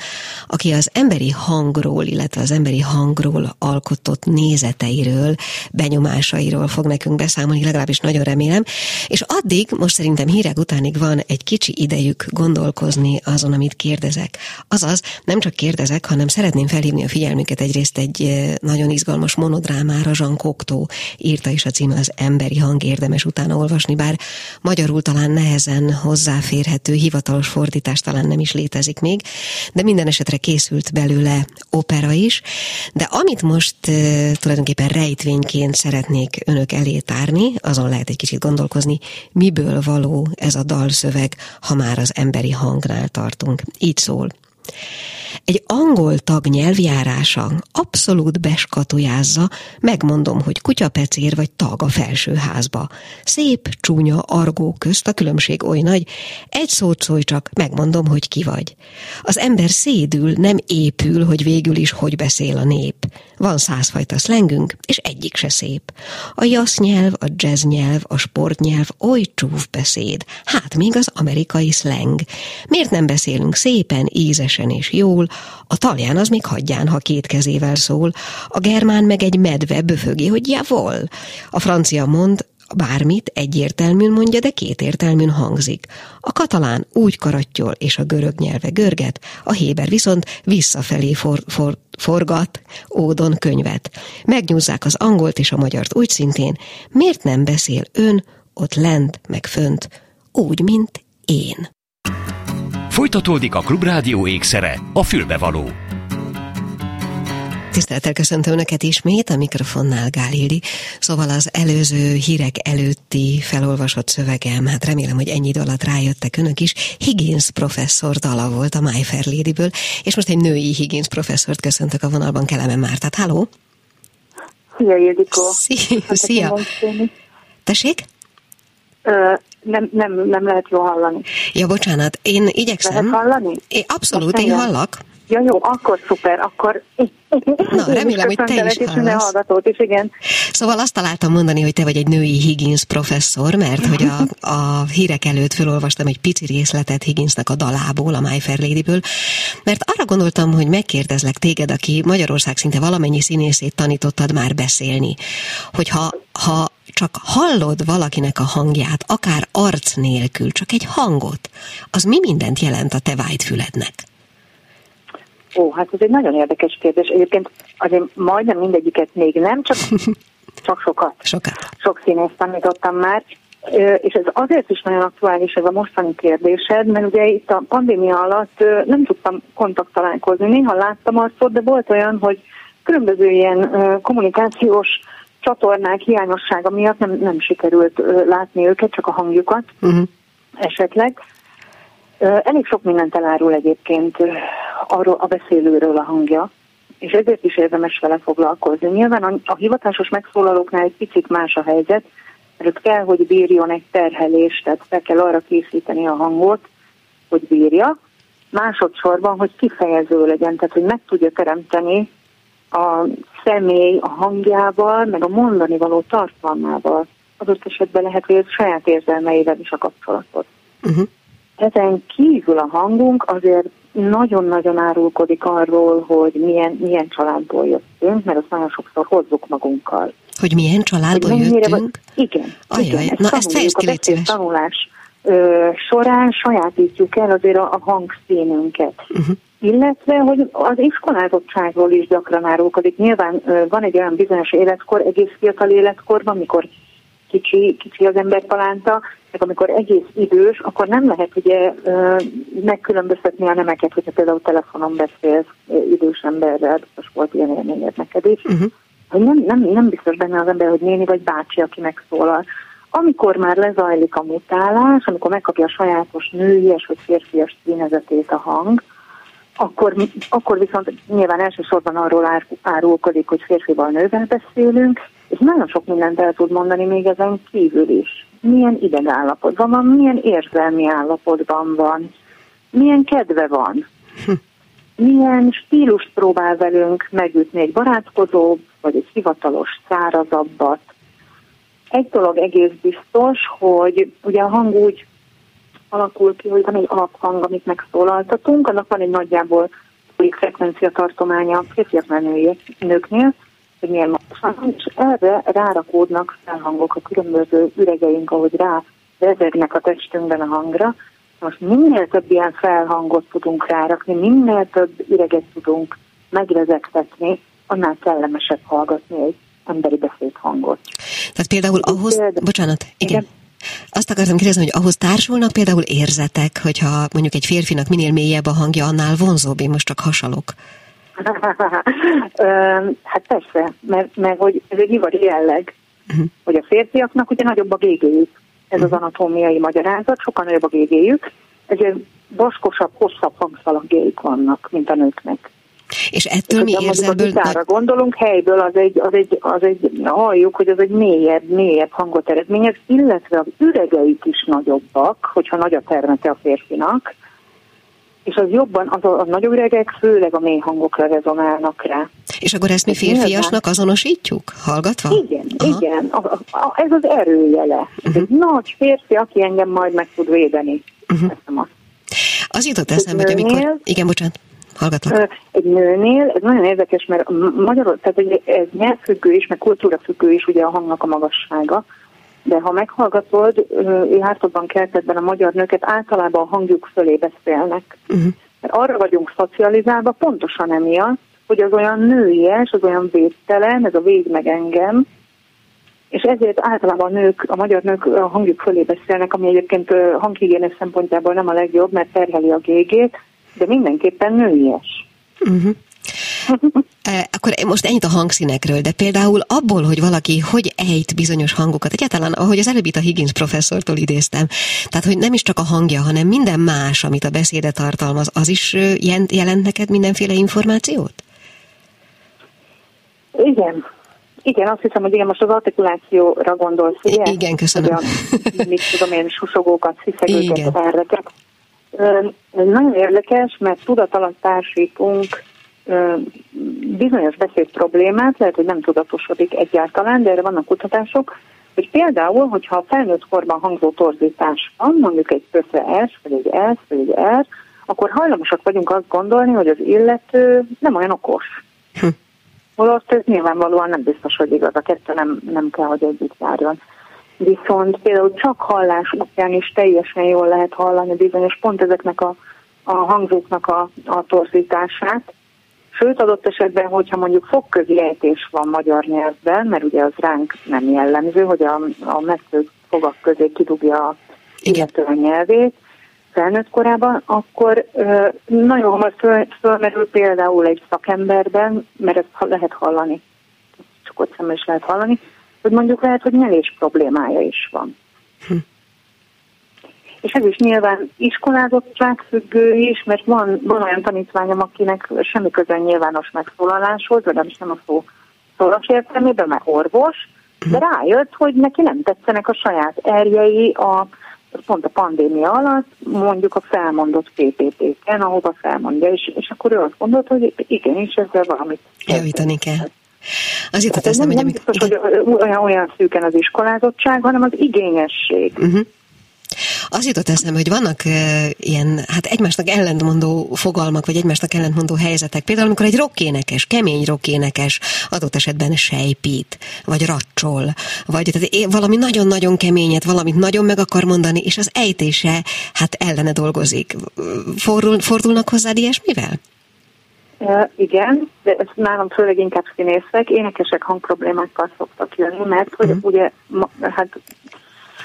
aki az emberi hangról, illetve az emberi hangról alkotott nézeteiről, benyomásairól fog nekünk beszámolni, legalábbis nagyon remélem. És addig, most szerintem hírek utánig van egy kicsi idejük gondolkozni azon, amit kérdezek. Azaz, nem csak kérdezek, hanem szeretném felhívni a figyelmüket egyrészt egy eh, nagyon izgalmas monodrámára, Cocteau írta is a címe az Emberi hang, érdemes utána olvasni, bár magyarul talán nehezen hozzáférhető, hivatalos fordítás talán nem is létezik még, de minden esetre készült belőle opera is, de amit most tulajdonképpen rejtvényként szeretnék önök elé tárni, azon lehet egy kicsit gondolkozni, miből való ez a dalszöveg, ha már az emberi hangnál tartunk. Így szól. Egy angol tag nyelvjárása abszolút beskatujázza, megmondom, hogy kutyapecér vagy tag a felsőházba. Szép, csúnya, argó közt a különbség oly nagy, egy szót szólj csak, megmondom, hogy ki vagy. Az ember szédül, nem épül, hogy végül is hogy beszél a nép. Van százfajta szlengünk, és egyik se szép. A jasz nyelv, a jazz nyelv, a sportnyelv oly csúf beszéd, hát még az amerikai szleng. Miért nem beszélünk szépen, ízesen és jól, a talján az még hagyján, ha két kezével szól, a germán meg egy medve böfögi, hogy javol. A francia mond, bármit egyértelműen mondja, de kétértelműen hangzik. A katalán úgy karattyol, és a görög nyelve görget, a héber viszont visszafelé for, for, forgat ódon könyvet. Megnyúzzák az angolt és a magyart úgy szintén, miért nem beszél ön ott lent, meg fönt, úgy, mint én. Folytatódik a Klubrádió ékszere, a fülbevaló. Tisztelettel köszöntöm Önöket ismét, a mikrofonnál Gál. Szóval az előző hírek előtti felolvasott szövegem, hát remélem, hogy ennyi idő alatt rájöttek Önök is. Higgins professzor dala volt a My Fair Lady-ből, és most egy női Higgins professzort köszöntök a vonalban, Kelemen Mártát. Halló! Szia, Ildikó! Szia! Szia. Tessék? Ö, nem, nem, nem lehet jól hallani. Ja, bocsánat, én igyekszem. Lehet hallani? É, abszolút, én hallak. Ja, jó, akkor szuper, akkor... Na, remélem, hogy te is hallasz. hallgatót is, igen. Szóval azt találtam mondani, hogy te vagy egy női Higgins professzor, mert hogy a, a hírek előtt felolvastam egy pici részletet Higginsnek a dalából, a My Fair Lady-ből, mert arra gondoltam, hogy megkérdezlek téged, aki Magyarország szinte valamennyi színészét tanítottad már beszélni, hogyha ha csak hallod valakinek a hangját, akár arc nélkül, csak egy hangot, az mi mindent jelent a te vágyfülednek? Ó, hát ez egy nagyon érdekes kérdés. Egyébként azért majdnem mindegyiket még nem, csak, csak sokat. Sokat. Sok színészt tanítottam már. És ez azért is nagyon aktuális ez a mostani kérdésed, mert ugye itt a pandémia alatt nem tudtam kontakttalálkozni. Néha láttam arcot, de volt olyan, hogy különböző ilyen kommunikációs csatornák hiányossága miatt nem, nem sikerült látni őket, csak a hangjukat uh-huh. esetleg. Elég sok mindent elárul egyébként arról a beszélőről a hangja, és ezért is érdemes vele foglalkozni. Nyilván a, a hivatásos megszólalóknál egy picit más a helyzet, mert ott kell, hogy bírjon egy terhelést, tehát fel kell arra készíteni a hangot, hogy bírja. Másodszorban, hogy kifejező legyen, tehát hogy meg tudja teremteni a személy a hangjával, meg a mondani való tartalmával. Adott esetben lehet, hogy ez saját érzelmeivel is a kapcsolatot. Uh-huh. Ezen kívül a hangunk azért nagyon-nagyon árulkodik arról, hogy milyen, milyen családból jöttünk, mert azt nagyon sokszor hozzuk magunkkal. Hogy milyen családból hogy jöttünk? Vagy, igen. Ajaj, igen, na ezt fejtsd ki, légy tanulás ö, során sajátítjuk el azért a, a hangszínünket. Uh-huh. Illetve, hogy az iskolázottságról is gyakran árulkodik. Nyilván ö, van egy olyan bizonyos életkor, egész fiatal életkorban, mikor kicsi, kicsi az ember talánta, meg amikor egész idős, akkor nem lehet ugye megkülönböztetni a nemeket, hogyha például telefonon beszélsz idős emberrel, most volt ilyen élményed neked is, uh-huh. hogy nem, nem, nem biztos benne az ember, hogy néni vagy bácsi, aki megszólal. Amikor már lezajlik a mutálás, amikor megkapja a sajátos nőies vagy férfias színezetét a hang, akkor, akkor viszont nyilván elsősorban arról árulkodik, hogy férfival nővel beszélünk, és nagyon sok mindent el tud mondani még ezen kívül is. Milyen idegállapotban van, milyen érzelmi állapotban van, milyen kedve van, milyen stílust próbál velünk megütni, egy barátkozó, vagy egy hivatalos, szárazabbat. Egy dolog egész biztos, hogy ugye a hang úgy alakul ki, hogy van egy alaphang, amit megszólaltatunk, annak van egy nagyjából frekvencia tartománya férfiaknál nőknél, hogy milyen magasan, és erre rárakódnak felhangok a különböző üregeink, ahogy rá rezegnek a testünkben a hangra. Most minél több ilyen felhangot tudunk rárakni, minél több üreget tudunk megrezegtetni, annál kellemesebb hallgatni egy emberi beszédhangot. Tehát például ahhoz, Például, bocsánat, igen. igen. Azt akartam kérdezni, hogy ahhoz társulnak például érzetek, hogyha mondjuk egy férfinak minél mélyebb a hangja, annál vonzóbb, én most csak hasalok. Hát persze, mert, mert hogy ez egy ivari jelleg, uh-huh. hogy a férfiaknak ugye nagyobb a gégéjük. Ez uh-huh. az mhm. anatómiai magyarázat, sokkal nagyobb a gégéjük, ezért vaskosabb, hosszabb hangszalagjaik vannak, mint a nőknek. És ettől mi érzelből... A gondolunk, helyből az egy, az egy, az egy, halljuk, hogy az egy mélyebb, mélyebb hangot eredményez, illetve az üregeik is nagyobbak, hogyha nagy a termete a férfinak, és az jobban, az a, a nagy üregek főleg a mély hangokra rezonálnak rá. És akkor ezt mi férfiasnak azonosítjuk, hallgatva? Igen, Aha. igen. A, a, a, ez az erőjele. Uh-huh. Egy nagy férfi, aki engem majd meg tud védeni. Uh-huh. Az jutott eszembe, hogy amikor... Igen, bocsánat. Hallgatlak. Egy nőnél, ez nagyon érdekes, mert magyarul, tehát ez nyelvfüggő is, meg kultúrafüggő is ugye a hangnak a magassága, de ha meghallgatod, Hártodban keltetben a magyar nőket általában a hangjuk fölé beszélnek. Uh-huh. Mert arra vagyunk szocializálva pontosan emiatt, hogy az olyan nőies, az olyan védtelen, ez a véd meg engem, és ezért általában a nők, a magyar nők a hangjuk fölé beszélnek, ami egyébként hanghigiénes szempontjából nem a legjobb, mert terheli a gégét, de mindenképpen nőies. Uh-huh. Akkor most ennyit a hangszínekről, de például abból, hogy valaki hogy ejt bizonyos hangokat, egyáltalán, ahogy az előbb itt a Higgins professzortól idéztem, tehát, hogy nem is csak a hangja, hanem minden más, amit a beszéde tartalmaz, az is jelent neked mindenféle információt? Igen, igen, azt hiszem, hogy igen, most az artikulációra gondolsz, ugye? Igen, köszönöm. A, mit tudom én, susogókat, sziszegőket, erreket. Ez nagyon érdekes, mert tudat alatt társítunk bizonyos beszéd problémát, lehet, hogy nem tudatosodik egyáltalán, de erre vannak kutatások, hogy például, hogyha a felnőtt korban hangzó torzítás van, mondjuk egy kösze S, vagy egy S, vagy egy R, akkor hajlamosak vagyunk azt gondolni, hogy az illető nem olyan okos. Hm. Holott ez nyilvánvalóan nem biztos, hogy igaz, a kettő nem, nem kell, hogy együtt járjon. Viszont például csak hallás útján is teljesen jól lehet hallani bizonyos pont ezeknek a, a hangzóknak a, a torzítását, Sőt, adott esetben, hogyha mondjuk fogközi ejtés van magyar nyelvben, mert ugye az ránk nem jellemző, hogy a, a messző fogak közé kidugja a illető a nyelvét, felnőtt korában, akkor ö, nagyon hamar föl, fölmerül például egy szakemberben, mert ezt lehet hallani, csak ott is lehet hallani, hogy mondjuk lehet, hogy nyelés problémája is van. Hm és ez is nyilván iskolázottság függő is, mert van, van olyan tanítványom, akinek semmi köze nyilvános megszólaláshoz, vagy nem a szó szoros értelmében, mert orvos, De rájött, hogy neki nem tetszenek a saját erjei a pont a pandémia alatt, mondjuk a felmondott PPP-ken, ahova felmondja, és, és akkor ő azt gondolt, hogy igenis ezzel valamit javítani kell. Az jutott eszem, hogy... Nem biztos, hogy olyan, olyan szűken az iskolázottság, hanem az igényesség. Uh-huh. Az jutott eszembe, hogy vannak ilyen, hát egymásnak ellentmondó fogalmak, vagy egymásnak ellentmondó helyzetek. Például, amikor egy rockénekes, kemény rockénekes adott esetben sejpít, vagy racsol, vagy tehát valami nagyon-nagyon keményet, valamit nagyon meg akar mondani, és az ejtése hát ellene dolgozik. Fordul, fordulnak hozzád ilyesmivel? Uh, igen, de ez nálam főleg inkább színészek, énekesek hangproblémákkal szoktak jönni, mert hogy uh-huh. ugye, ma, hát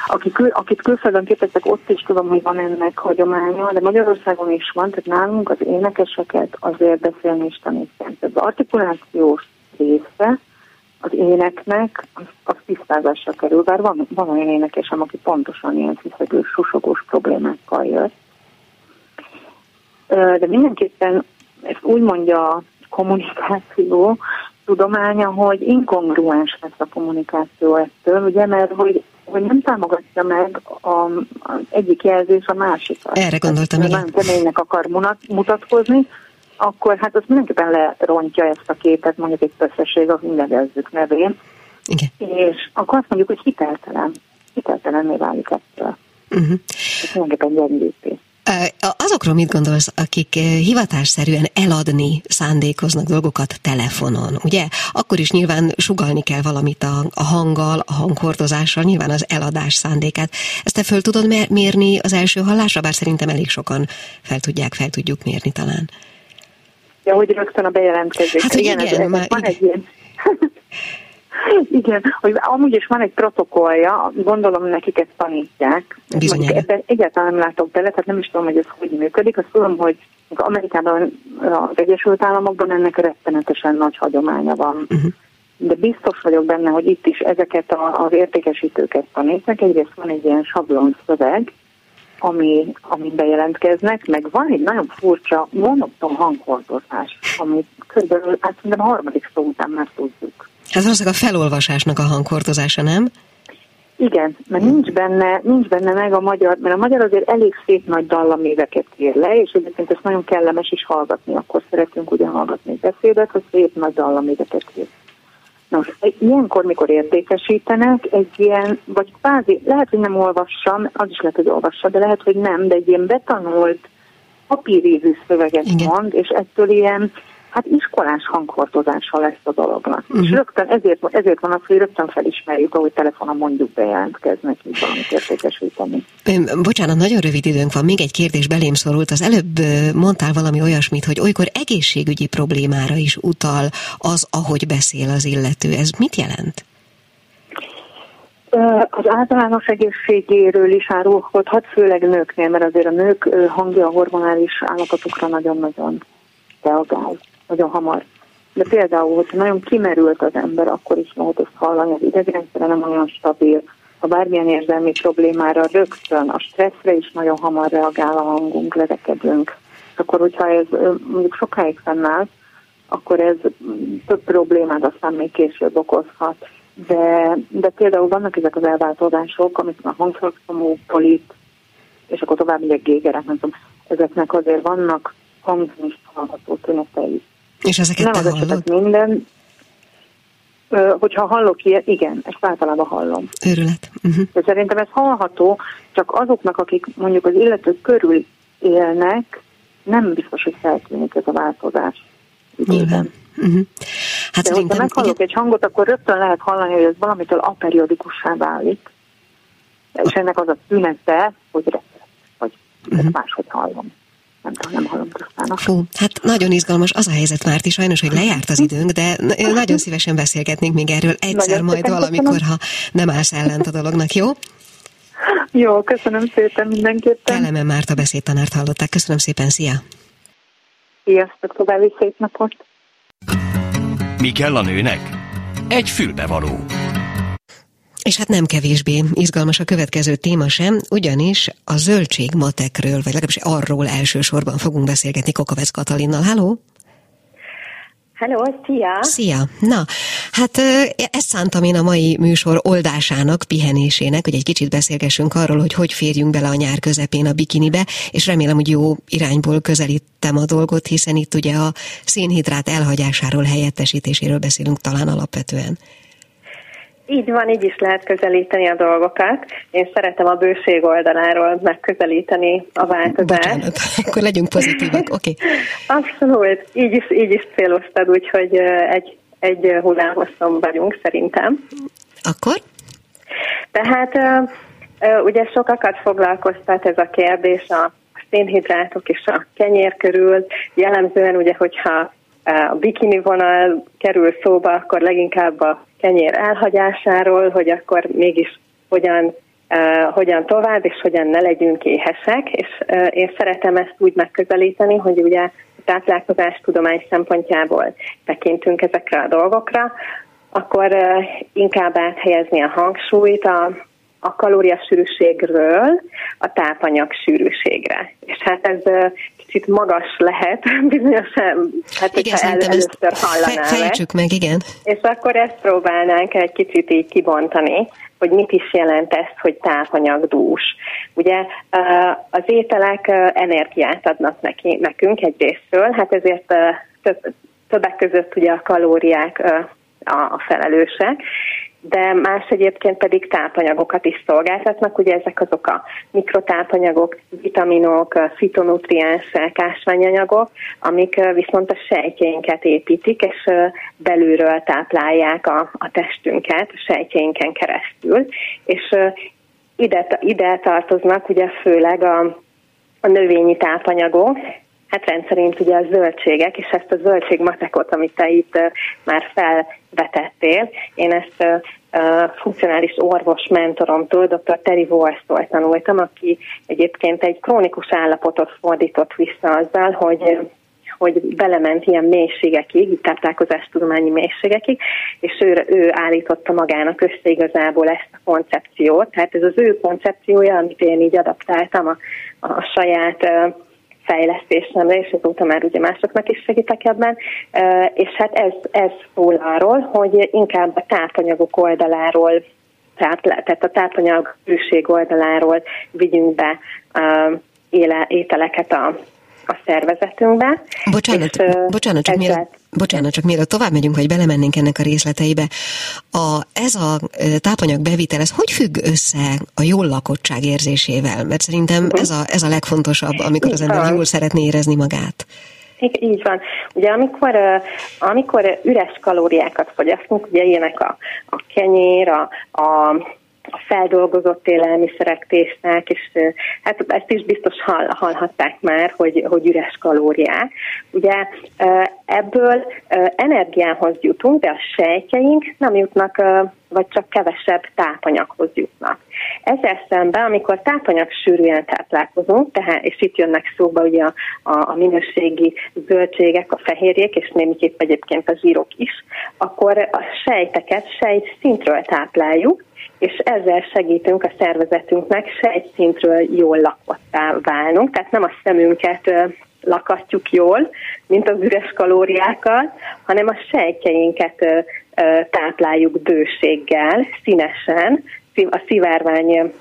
akik, kül, akit külföldön képeztek, ott is tudom, hogy van ennek hagyománya, de Magyarországon is van, tehát nálunk az énekeseket azért beszélni is tanítják. Az artikulációs része az éneknek az, az tisztázásra kerül, bár van, van olyan énekesem, aki pontosan ilyen sziszegős, susogós problémákkal jött. De mindenképpen ezt úgy mondja a kommunikáció tudománya, hogy inkongruens lesz a kommunikáció ettől, ugye, mert hogy hogy nem támogatja meg a, a egyik jelzés a másikat. Erre gondoltam, hát, igen. Nagyon keménynek akar mutatkozni, akkor hát az mindenképpen lerontja ezt a képet, mondjuk egy összesség, a nevezzük nevén. Igen. És akkor azt mondjuk, hogy hiteltelen. Hiteltelenné válik ettől. Uh-huh. Ez mindenképpen gyengítés. Azokról mit gondolsz, akik hivatásszerűen eladni szándékoznak dolgokat telefonon, ugye? Akkor is nyilván sugalni kell valamit a, a hanggal, a hanghordozással, nyilván az eladás szándékát. Ezt te föl tudod mérni az első hallásra, bár szerintem elég sokan fel tudják, fel tudjuk mérni talán. Ja, hogy rögtön a bejelentkezés. Hát, igen, igen, ez, már, van igen. egy ilyen Igen, hogy amúgy is van egy protokollja, gondolom nekik ezt tanítják. Ebben egyáltalán nem látok bele, tehát nem is tudom, hogy ez hogy működik. Azt tudom, hogy Amerikában, az Egyesült Államokban ennek rettenetesen nagy hagyománya van. Uh-huh. De biztos vagyok benne, hogy itt is ezeket a, az értékesítőket tanítják. Egyrészt van egy ilyen sablon szöveg, ami, ami bejelentkeznek, meg van egy nagyon furcsa monoton hanghordozás, amit körülbelül, hát a harmadik szó után már tudjuk. Ez valószínűleg a felolvasásnak a hanghordozása, nem? Igen, mert nincs benne, nincs benne meg a magyar, mert a magyar azért elég szép nagy dallaméveket ír le, és egyébként ezt nagyon kellemes is hallgatni, akkor szeretünk ugye hallgatni beszédet, hogy szép nagy dallaméveket ír. Nos, ilyenkor, mikor értékesítenek, egy ilyen, vagy kvázi, lehet, hogy nem olvassam, az is lehet, hogy olvassa, de lehet, hogy nem, de egy ilyen betanult papírízű szöveget Igen. mond, és ettől ilyen hát iskolás hanghordozása lesz a dolognak. Uh-huh. És rögtön ezért, ezért van az, hogy rögtön felismerjük, ahogy telefonon mondjuk bejelentkeznek, így valamit értékesíteni. Bocsánat, nagyon rövid időnk van. Még egy kérdés belém szorult. Az előbb mondtál valami olyasmit, hogy olykor egészségügyi problémára is utal az, ahogy beszél az illető. Ez mit jelent? Az általános egészségéről is árulkodhat, főleg nőknél, mert azért a nők hangja a hormonális állapotukra nagyon-nagyon reagál nagyon hamar. De például, hogyha nagyon kimerült az ember, akkor is lehet azt hallani, az idegrendszere nem olyan stabil, ha bármilyen érzelmi problémára rögtön, a stresszre is nagyon hamar reagál a hangunk, lerekedünk. Akkor, hogyha ez mondjuk sokáig fennáll, akkor ez több problémát aztán még később okozhat. De, de például vannak ezek az elváltozások, amit a hangszorszomó, polit, és akkor tovább megyek gégerek, nem tudom, ezeknek azért vannak hangzani is hallható tünetei. És ezeket Nem te az hallod? minden. Hogyha hallok ilyet, igen, ezt általában hallom. Őrület. Uh-huh. De szerintem ez hallható, csak azoknak, akik mondjuk az illető körül élnek, nem biztos, hogy feltűnik ez a változás. Nyilván. Uh-huh. Hát De hogyha meghallok igen. egy hangot, akkor rögtön lehet hallani, hogy ez valamitől aperiodikussá válik. És ennek az a tünete, hogy vagy uh-huh. máshogy hallom nem tudom, nem hallom tisztának. Fú, hát nagyon izgalmas az a helyzet, Márti, sajnos, hogy lejárt az időnk, de nagyon szívesen beszélgetnénk még erről egyszer nagyon majd valamikor, köszönöm. ha nem állsz ellent a dolognak, jó? Jó, köszönöm szépen mindenképpen. Kelemen Márta beszédtanárt hallották. Köszönöm szépen, szia! Sziasztok, további szép napot! Mi kell a nőnek? Egy fülbevaló. És hát nem kevésbé izgalmas a következő téma sem, ugyanis a zöldségmatekről, vagy legalábbis arról elsősorban fogunk beszélgetni Kokavec Katalinnal. Háló! Hello, szia! Szia! Na, hát ezt szántam én a mai műsor oldásának, pihenésének, hogy egy kicsit beszélgessünk arról, hogy hogy férjünk bele a nyár közepén a bikinibe, és remélem, hogy jó irányból közelítem a dolgot, hiszen itt ugye a szénhidrát elhagyásáról, helyettesítéséről beszélünk talán alapvetően. Így van, így is lehet közelíteni a dolgokat. Én szeretem a bőség oldaláról megközelíteni a változást. Bocsánat, akkor legyünk pozitívak, oké. Okay. Abszolút, így is, így is céloztad, úgyhogy egy, egy hullámhosszon vagyunk szerintem. Akkor? Tehát ugye sokakat foglalkoztat ez a kérdés a szénhidrátok és a kenyér körül. Jellemzően ugye, hogyha a bikini vonal kerül szóba, akkor leginkább a kenyér elhagyásáról, hogy akkor mégis hogyan, uh, hogyan tovább, és hogyan ne legyünk éhesek. És uh, én szeretem ezt úgy megközelíteni, hogy ugye a táplálkozás tudomány szempontjából tekintünk ezekre a dolgokra, akkor uh, inkább áthelyezni a hangsúlyt a, a kalóriasűrűségről a tápanyag sűrűségre. És hát ez kicsit magas lehet, bizonyos, hát igen, el, először hallaná fejtsük meg, igen. És akkor ezt próbálnánk egy kicsit így kibontani, hogy mit is jelent ez, hogy tápanyagdús. Ugye az ételek energiát adnak neki, nekünk egy részről, hát ezért több, többek között ugye a kalóriák a felelősek, de más egyébként pedig tápanyagokat is szolgáltatnak. Ugye ezek azok a mikrotápanyagok, vitaminok, fitonutriensek, ásványanyagok, amik viszont a sejtjeinket építik, és belülről táplálják a, a testünket a sejtjeinken keresztül. És ide, ide tartoznak ugye főleg a, a növényi tápanyagok, Hát rendszerint ugye a zöldségek, és ezt a zöldségmatekot, amit te itt már felvetettél, én ezt funkcionális orvos mentoromtól, dr. Terry Wolfstól tanultam, aki egyébként egy krónikus állapotot fordított vissza azzal, hogy hogy belement ilyen mélységekig, táplálkozástudományi mélységekig, és ő, ő állította magának össze igazából ezt a koncepciót. Tehát ez az ő koncepciója, amit én így adaptáltam a, a saját fejlesztésemre, és azóta már ugye másoknak is segítek ebben, és hát ez, ez szól arról, hogy inkább a tápanyagok oldaláról tehát a tápanyag bőség oldaláról vigyünk be éle, ételeket a, a szervezetünkbe. Bocsánat, és, bocsánat, csak mielőtt, bocsánat, csak mielőtt tovább megyünk, vagy belemennénk ennek a részleteibe, a, ez a tápanyag bevitel, ez hogy függ össze a jól lakottság érzésével? Mert szerintem ez, a, ez a legfontosabb, amikor az ember jól szeretné érezni magát. Így van. Ugye amikor, amikor üres kalóriákat fogyasztunk, ugye ilyenek a, a kenyér, a, a a feldolgozott élelmiszerek tészták, és hát ezt is biztos hall, hallhatták már, hogy, hogy üres kalóriák. Ugye ebből energiához jutunk, de a sejtjeink nem jutnak, vagy csak kevesebb tápanyaghoz jutnak. Ezzel szemben, amikor tápanyag sűrűen táplálkozunk, tehát, és itt jönnek szóba ugye a, a, a minőségi zöldségek, a fehérjék, és némiképp egyébként a zsírok is, akkor a sejteket sejt szintről tápláljuk, és ezzel segítünk a szervezetünknek sejtszintről jól lakottá válnunk, tehát nem a szemünket lakatjuk jól, mint az üres kalóriákkal, hanem a sejtjeinket tápláljuk bőséggel, színesen, a szivárvány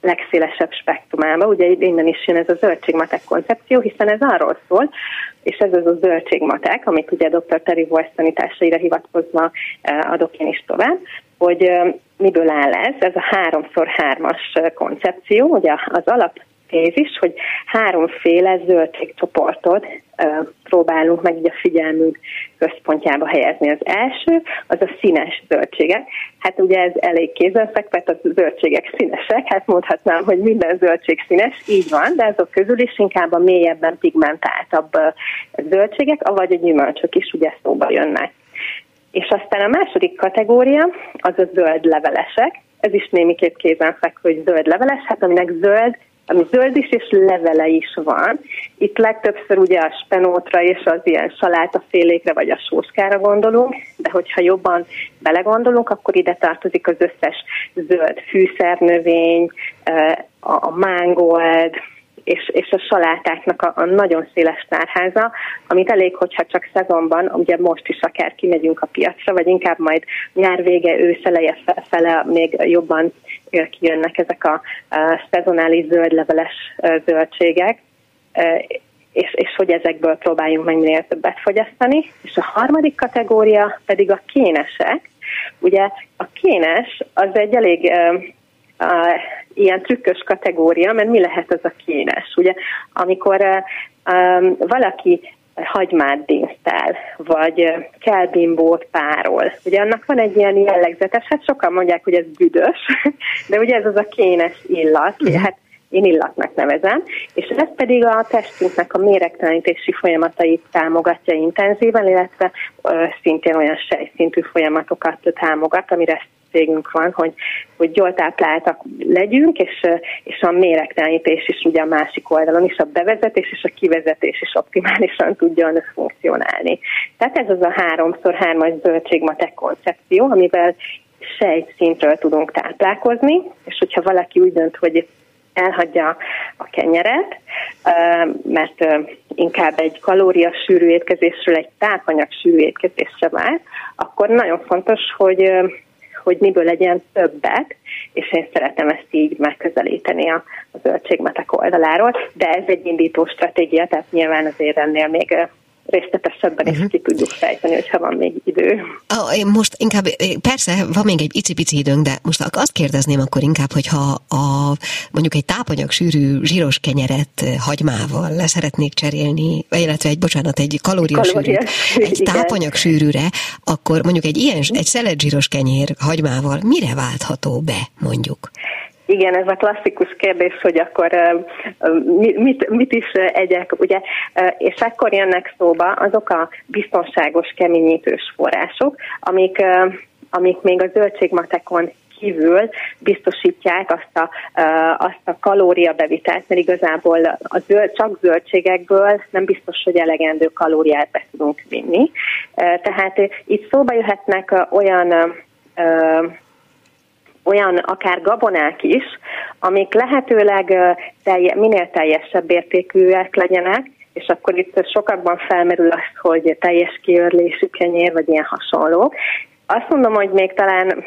legszélesebb spektrumába. Ugye innen is jön ez a zöldségmatek koncepció, hiszen ez arról szól, és ez az a zöldségmatek, amit ugye dr. Terry Voice tanításaira hivatkozva adok én is tovább, hogy miből áll ez? Ez a háromszor hármas koncepció, ugye az alap tézis, hogy háromféle zöldségcsoportot próbálunk meg így a figyelmünk központjába helyezni. Az első, az a színes zöldségek. Hát ugye ez elég kézenfekvett, a zöldségek színesek, hát mondhatnám, hogy minden zöldség színes, így van, de azok közül is inkább a mélyebben pigmentáltabb zöldségek, avagy a gyümölcsök is ugye szóba jönnek. És aztán a második kategória az a zöld levelesek. Ez is némiképp kézenfekvő, hogy zöld leveles, hát aminek zöld, ami zöld is és levele is van. Itt legtöbbször ugye a spenótra és az ilyen salátafélékre vagy a sóskára gondolunk, de hogyha jobban belegondolunk, akkor ide tartozik az összes zöld fűszernövény, a mángold, és, és a salátáknak a, a nagyon széles tárháza, amit elég, hogyha csak szezonban, ugye most is akár kimegyünk a piacra, vagy inkább majd nyár vége, őszeleje fele még jobban kijönnek ezek a, a szezonális zöldleveles zöldségek, és, és hogy ezekből próbáljunk meg minél többet fogyasztani. És a harmadik kategória pedig a kénesek. Ugye a kénes az egy elég uh, ilyen trükkös kategória, mert mi lehet az a kénes? Ugye amikor valaki hagymát dinsztál, vagy kelbimbót párol. Ugye annak van egy ilyen jellegzetes, hát sokan mondják, hogy ez büdös, de ugye ez az a kénes illat, hát én illatnak nevezem, és ez pedig a testünknek a méregtelenítési folyamatait támogatja intenzíven, illetve ö, szintén olyan sejszintű folyamatokat támogat, amire szükségünk van, hogy, hogy jól tápláltak legyünk, és, és a méregtelenítés is ugye a másik oldalon is, a bevezetés és a kivezetés is optimálisan tudjon funkcionálni. Tehát ez az a háromszor hármas zöldségmatek koncepció, amivel sejtszintről tudunk táplálkozni, és hogyha valaki úgy dönt, hogy elhagyja a kenyeret, mert inkább egy kalóriasűrű étkezésről egy tápanyag-sűrű étkezésre vár, akkor nagyon fontos, hogy hogy miből legyen többet, és én szeretem ezt így megközelíteni a, a zöldségmetek oldaláról, de ez egy indító stratégia, tehát nyilván azért ennél még részletesebben is uh-huh. ki tudjuk fejteni, hogyha van még idő. Ah, én most inkább, persze, van még egy icipici időnk, de most azt kérdezném akkor inkább, hogyha a, mondjuk egy tápanyag sűrű zsíros kenyeret hagymával leszeretnék cserélni, illetve egy, bocsánat, egy kalóriasűrű, egy tápanyag sűrűre, akkor mondjuk egy ilyen, egy szelet zsíros kenyér hagymával mire váltható be, mondjuk? Igen, ez a klasszikus kérdés, hogy akkor mit, mit is egyek, ugye, és akkor jönnek szóba azok a biztonságos keményítős források, amik, amik még a zöldségmatekon kívül biztosítják azt a, azt a kalóriabevitelt, mert igazából a zöld, csak zöldségekből nem biztos, hogy elegendő kalóriát be tudunk vinni. Tehát itt szóba jöhetnek olyan olyan akár gabonák is, amik lehetőleg telje, minél teljesebb értékűek legyenek, és akkor itt sokakban felmerül az, hogy teljes kiörlésű kenyér, vagy ilyen hasonló. Azt mondom, hogy még talán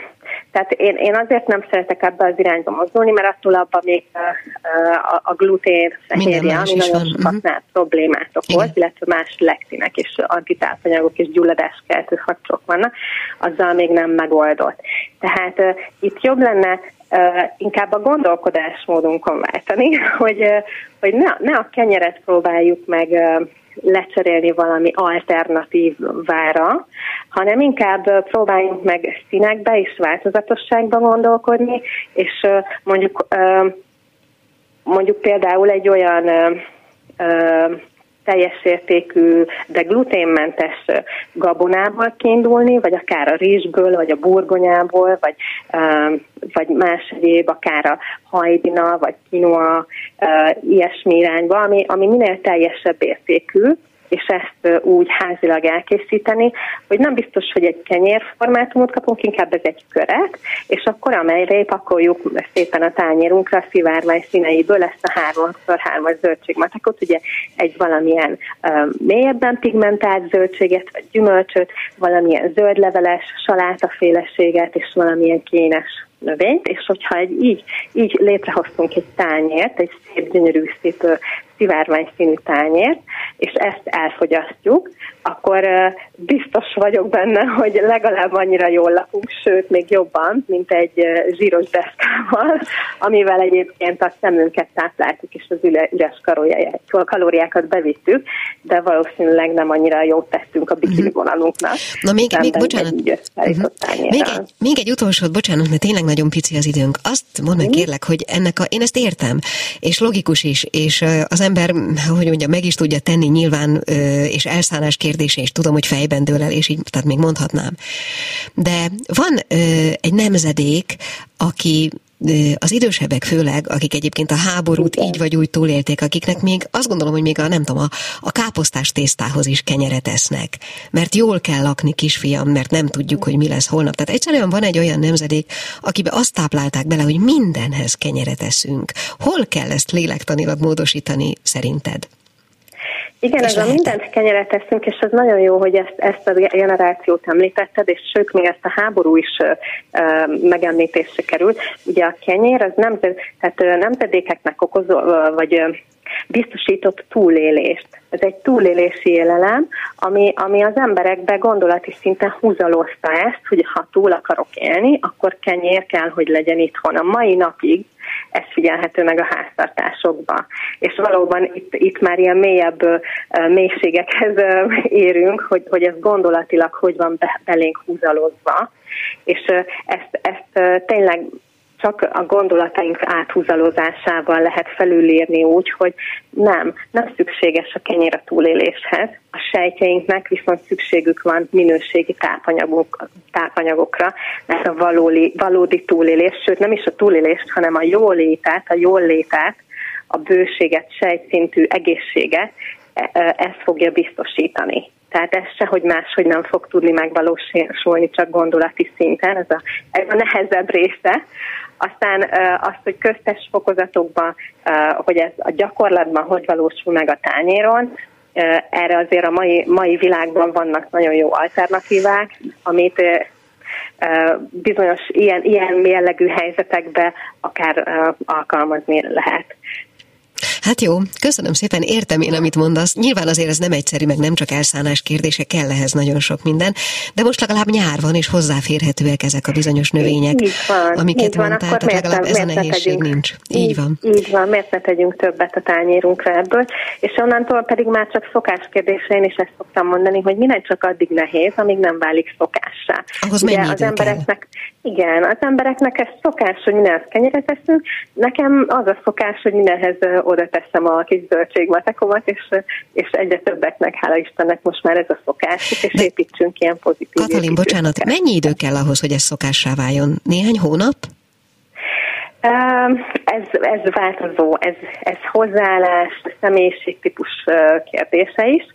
tehát én, én azért nem szeretek ebbe az irányba mozdulni, mert attól abban még a, a glutén fehérje, ami nagyon sokaknál uh-huh. problémát okoz, illetve más lektinek és antitápanyagok és gyulladáskeltő faktorok vannak, azzal még nem megoldott. Tehát uh, itt jobb lenne uh, inkább a gondolkodásmódunkon váltani, hogy, uh, hogy ne, ne a kenyeret próbáljuk meg uh, lecserélni valami alternatív vára, hanem inkább próbáljunk meg színekbe és változatosságba gondolkodni, és mondjuk mondjuk például egy olyan teljes értékű, de gluténmentes gabonából kiindulni, vagy akár a rizsből, vagy a burgonyából, vagy, vagy más egyéb, akár a hajdina, vagy quinoa, ilyesmi irányba, ami, ami minél teljesebb értékű, és ezt úgy házilag elkészíteni, hogy nem biztos, hogy egy kenyérformátumot kapunk, inkább ez egy köret, és akkor amelyre pakoljuk szépen a tányérunkra a szivárvány színeiből ezt a 3x3-as zöldségmatekot, ugye egy valamilyen mélyebben pigmentált zöldséget, vagy gyümölcsöt, valamilyen zöldleveles salátaféleséget, és valamilyen kénes növényt, és hogyha egy, így, így létrehoztunk egy tányért, egy szép, gyönyörű, szép szivárvány színű tányért, és ezt elfogyasztjuk, akkor biztos vagyok benne, hogy legalább annyira jól lakunk, sőt, még jobban, mint egy zsíros deszkával, amivel egyébként a szemünket tápláltuk, és az üres kalóriákat bevittük, de valószínűleg nem annyira jót tettünk a bikini mhm. vonalunknak. Na még, még bocsánat. Egy uh-huh. még, egy, még egy utolsó, bocsánat, mert tényleg nagyon pici az időnk. Azt mondd meg, mhm. kérlek, hogy ennek a, én ezt értem, és logikus is, és az ember, hogy mondja, meg is tudja tenni nyilván, és elszállás kérdése, és tudom, hogy fejben dől el, és így, tehát még mondhatnám. De van egy nemzedék, aki az idősebbek főleg, akik egyébként a háborút Igen. így vagy úgy túlélték, akiknek még azt gondolom, hogy még a nem tudom, a, a káposztás tésztához is kenyeret esznek. Mert jól kell lakni, kisfiam, mert nem tudjuk, hogy mi lesz holnap. Tehát egyszerűen van egy olyan nemzedék, akibe azt táplálták bele, hogy mindenhez kenyeret eszünk. Hol kell ezt lélektanilag módosítani szerinted? Igen, ez a mindent kenyeret teszünk, és ez nagyon jó, hogy ezt, ezt a generációt említetted, és sőt, még ezt a háború is uh, megemlítésre került. Ugye a kenyér az nem, tehát nemzedékeknek okozó, vagy uh, biztosított túlélést. Ez egy túlélési élelem, ami, ami az emberekbe gondolati szinten húzalozta ezt, hogy ha túl akarok élni, akkor kenyér kell, hogy legyen itthon. A mai napig ez figyelhető meg a háztartásokban. És valóban itt, itt már ilyen mélyebb mélységekhez érünk, hogy, hogy ez gondolatilag hogy van belénk húzalozva. És ezt, ezt tényleg csak a gondolataink áthúzalozásával lehet felülírni úgy, hogy nem, nem szükséges a kenyér a túléléshez. A sejtjeinknek viszont szükségük van minőségi tápanyagok, tápanyagokra, mert a valódi, valódi túlélés, sőt nem is a túlélést, hanem a jólétet, a jól létet, a bőséget, sejtszintű egészséget, e, e, ezt fogja biztosítani. Tehát ez sehogy máshogy nem fog tudni megvalósulni, csak gondolati szinten, ez a, ez a nehezebb része. Aztán azt, hogy köztes fokozatokban, hogy ez a gyakorlatban hogy valósul meg a tányéron, erre azért a mai, mai világban vannak nagyon jó alternatívák, amit bizonyos ilyen, ilyen jellegű helyzetekbe akár alkalmazni lehet. Hát jó, köszönöm szépen, értem én, amit mondasz. Nyilván azért ez nem egyszerű, meg nem csak elszánás kérdése, kell ehhez nagyon sok minden, de most legalább nyár van, és hozzáférhetőek ezek a bizonyos növények, így van, amiket így van, mondtál, tehát legalább ez a nehézség nincs. Így, így van. Így van, miért ne tegyünk többet a tányérunkra ebből, és onnantól pedig már csak szokás kérdése, én is ezt szoktam mondani, hogy minden csak addig nehéz, amíg nem válik szokássá. Ahhoz Ugye mennyi az embereknek, kell? Igen, az embereknek ez szokás, hogy mindenhez kenyeret eszünk, nekem az a szokás, hogy mindenhez oda teszem a kis zöldségmatekomat, és, és egyre többeknek, hála Istennek most már ez a szokás, és De építsünk ilyen pozitív Katalin, bocsánat, mennyi idő kell ahhoz, hogy ez szokássá váljon? Néhány hónap? Ez, ez változó, ez, ez hozzáállás, személyiségtípus kérdése is.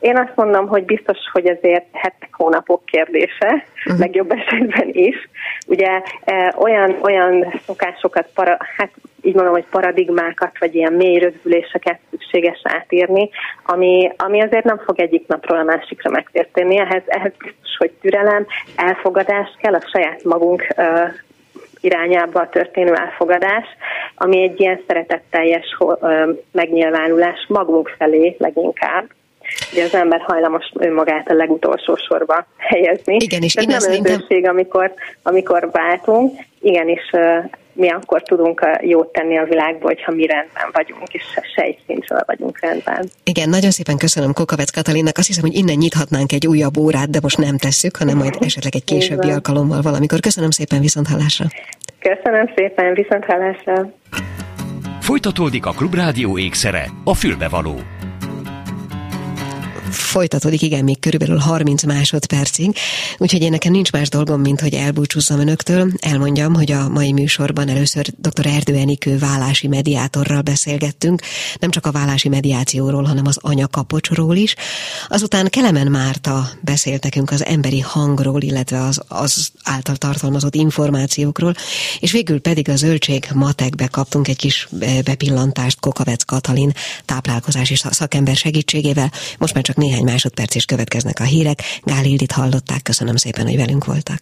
Én azt mondom, hogy biztos, hogy ezért hetek, hónapok kérdése, uh-huh. legjobb esetben is. Ugye e, olyan, olyan szokásokat, para, hát így mondom, hogy paradigmákat, vagy ilyen mély rögzüléseket szükséges átírni, ami, ami azért nem fog egyik napról a másikra megtérteni. Ehhez, ehhez biztos, hogy türelem, elfogadás kell, a saját magunk uh, irányába történő elfogadás, ami egy ilyen szeretetteljes megnyilvánulás magunk felé leginkább, Ugye az ember hajlamos önmagát a legutolsó sorba helyezni. Igen, és Ez nem önzőség, amikor, amikor váltunk, igenis mi akkor tudunk jót tenni a világba, hogyha mi rendben vagyunk, és sejtszintről vagyunk rendben. Igen, nagyon szépen köszönöm Kokavec Katalinnak. Azt hiszem, hogy innen nyithatnánk egy újabb órát, de most nem tesszük, hanem majd esetleg egy későbbi alkalommal valamikor. Köszönöm szépen, viszont hallásra. Köszönöm szépen, viszont hallásra. Folytatódik a Klubrádió ékszere, a fülbevaló folytatódik, igen, még körülbelül 30 másodpercig, úgyhogy én nekem nincs más dolgom, mint hogy elbúcsúzzam önöktől. Elmondjam, hogy a mai műsorban először dr. Erdő Enikő vállási mediátorral beszélgettünk, nem csak a vállási mediációról, hanem az anyakapocsról is. Azután Kelemen Márta beszélt nekünk az emberi hangról, illetve az, az által tartalmazott információkról, és végül pedig a zöldség matekbe kaptunk egy kis eh, bepillantást Kokavec Katalin táplálkozási szakember segítségével. Most már csak néhány másodperc is következnek a hírek. Gál Ildit hallották, köszönöm szépen, hogy velünk voltak.